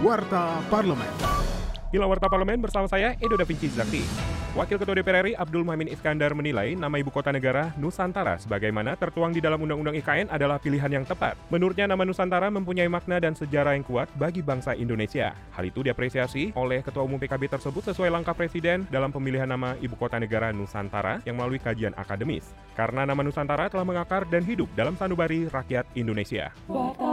Warta Parlemen. Inilah Warta Parlemen bersama saya, Edo Da Vinci Zakti. Wakil Ketua DPR RI Abdul Muhammad Iskandar menilai nama ibu kota negara Nusantara sebagaimana tertuang di dalam Undang-Undang IKN adalah pilihan yang tepat. Menurutnya nama Nusantara mempunyai makna dan sejarah yang kuat bagi bangsa Indonesia. Hal itu diapresiasi oleh Ketua Umum PKB tersebut sesuai langkah Presiden dalam pemilihan nama ibu kota negara Nusantara yang melalui kajian akademis. Karena nama Nusantara telah mengakar dan hidup dalam sanubari rakyat Indonesia. Warta Parlemen.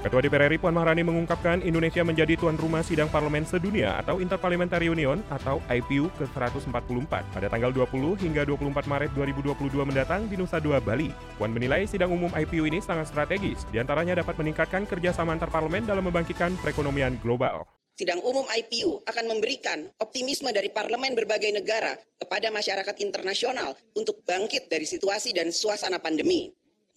Ketua DPR RI Puan Maharani mengungkapkan Indonesia menjadi tuan rumah sidang parlemen sedunia atau Interparliamentary Union atau IPU ke-144 pada tanggal 20 hingga 24 Maret 2022 mendatang di Nusa Dua, Bali. Puan menilai sidang umum IPU ini sangat strategis, di antaranya dapat meningkatkan kerjasama antar parlemen dalam membangkitkan perekonomian global. Sidang umum IPU akan memberikan optimisme dari parlemen berbagai negara kepada masyarakat internasional untuk bangkit dari situasi dan suasana pandemi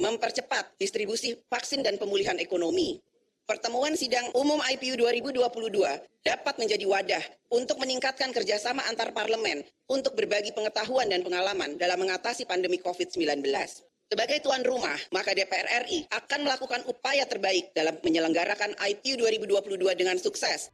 mempercepat distribusi vaksin dan pemulihan ekonomi. Pertemuan sidang umum IPU 2022 dapat menjadi wadah untuk meningkatkan kerjasama antar parlemen untuk berbagi pengetahuan dan pengalaman dalam mengatasi pandemi COVID-19. Sebagai tuan rumah, maka DPR RI akan melakukan upaya terbaik dalam menyelenggarakan IPU 2022 dengan sukses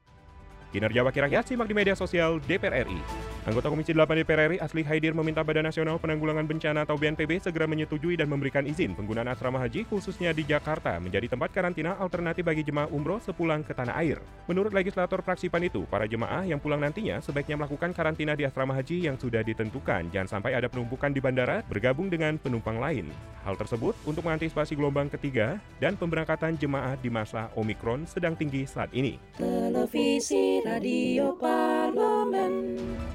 Kinerja Wakil Rakyat simak di media sosial DPR RI. Anggota Komisi 8 DPR RI Asli Haidir meminta Badan Nasional Penanggulangan Bencana atau BNPB segera menyetujui dan memberikan izin penggunaan asrama haji khususnya di Jakarta menjadi tempat karantina alternatif bagi jemaah umroh sepulang ke tanah air. Menurut legislator fraksi PAN itu, para jemaah yang pulang nantinya sebaiknya melakukan karantina di asrama haji yang sudah ditentukan. Jangan sampai ada penumpukan di bandara bergabung dengan penumpang lain. Hal tersebut untuk mengantisipasi gelombang ketiga dan pemberangkatan jemaah di masa Omikron sedang tinggi saat ini. Televisi Radio.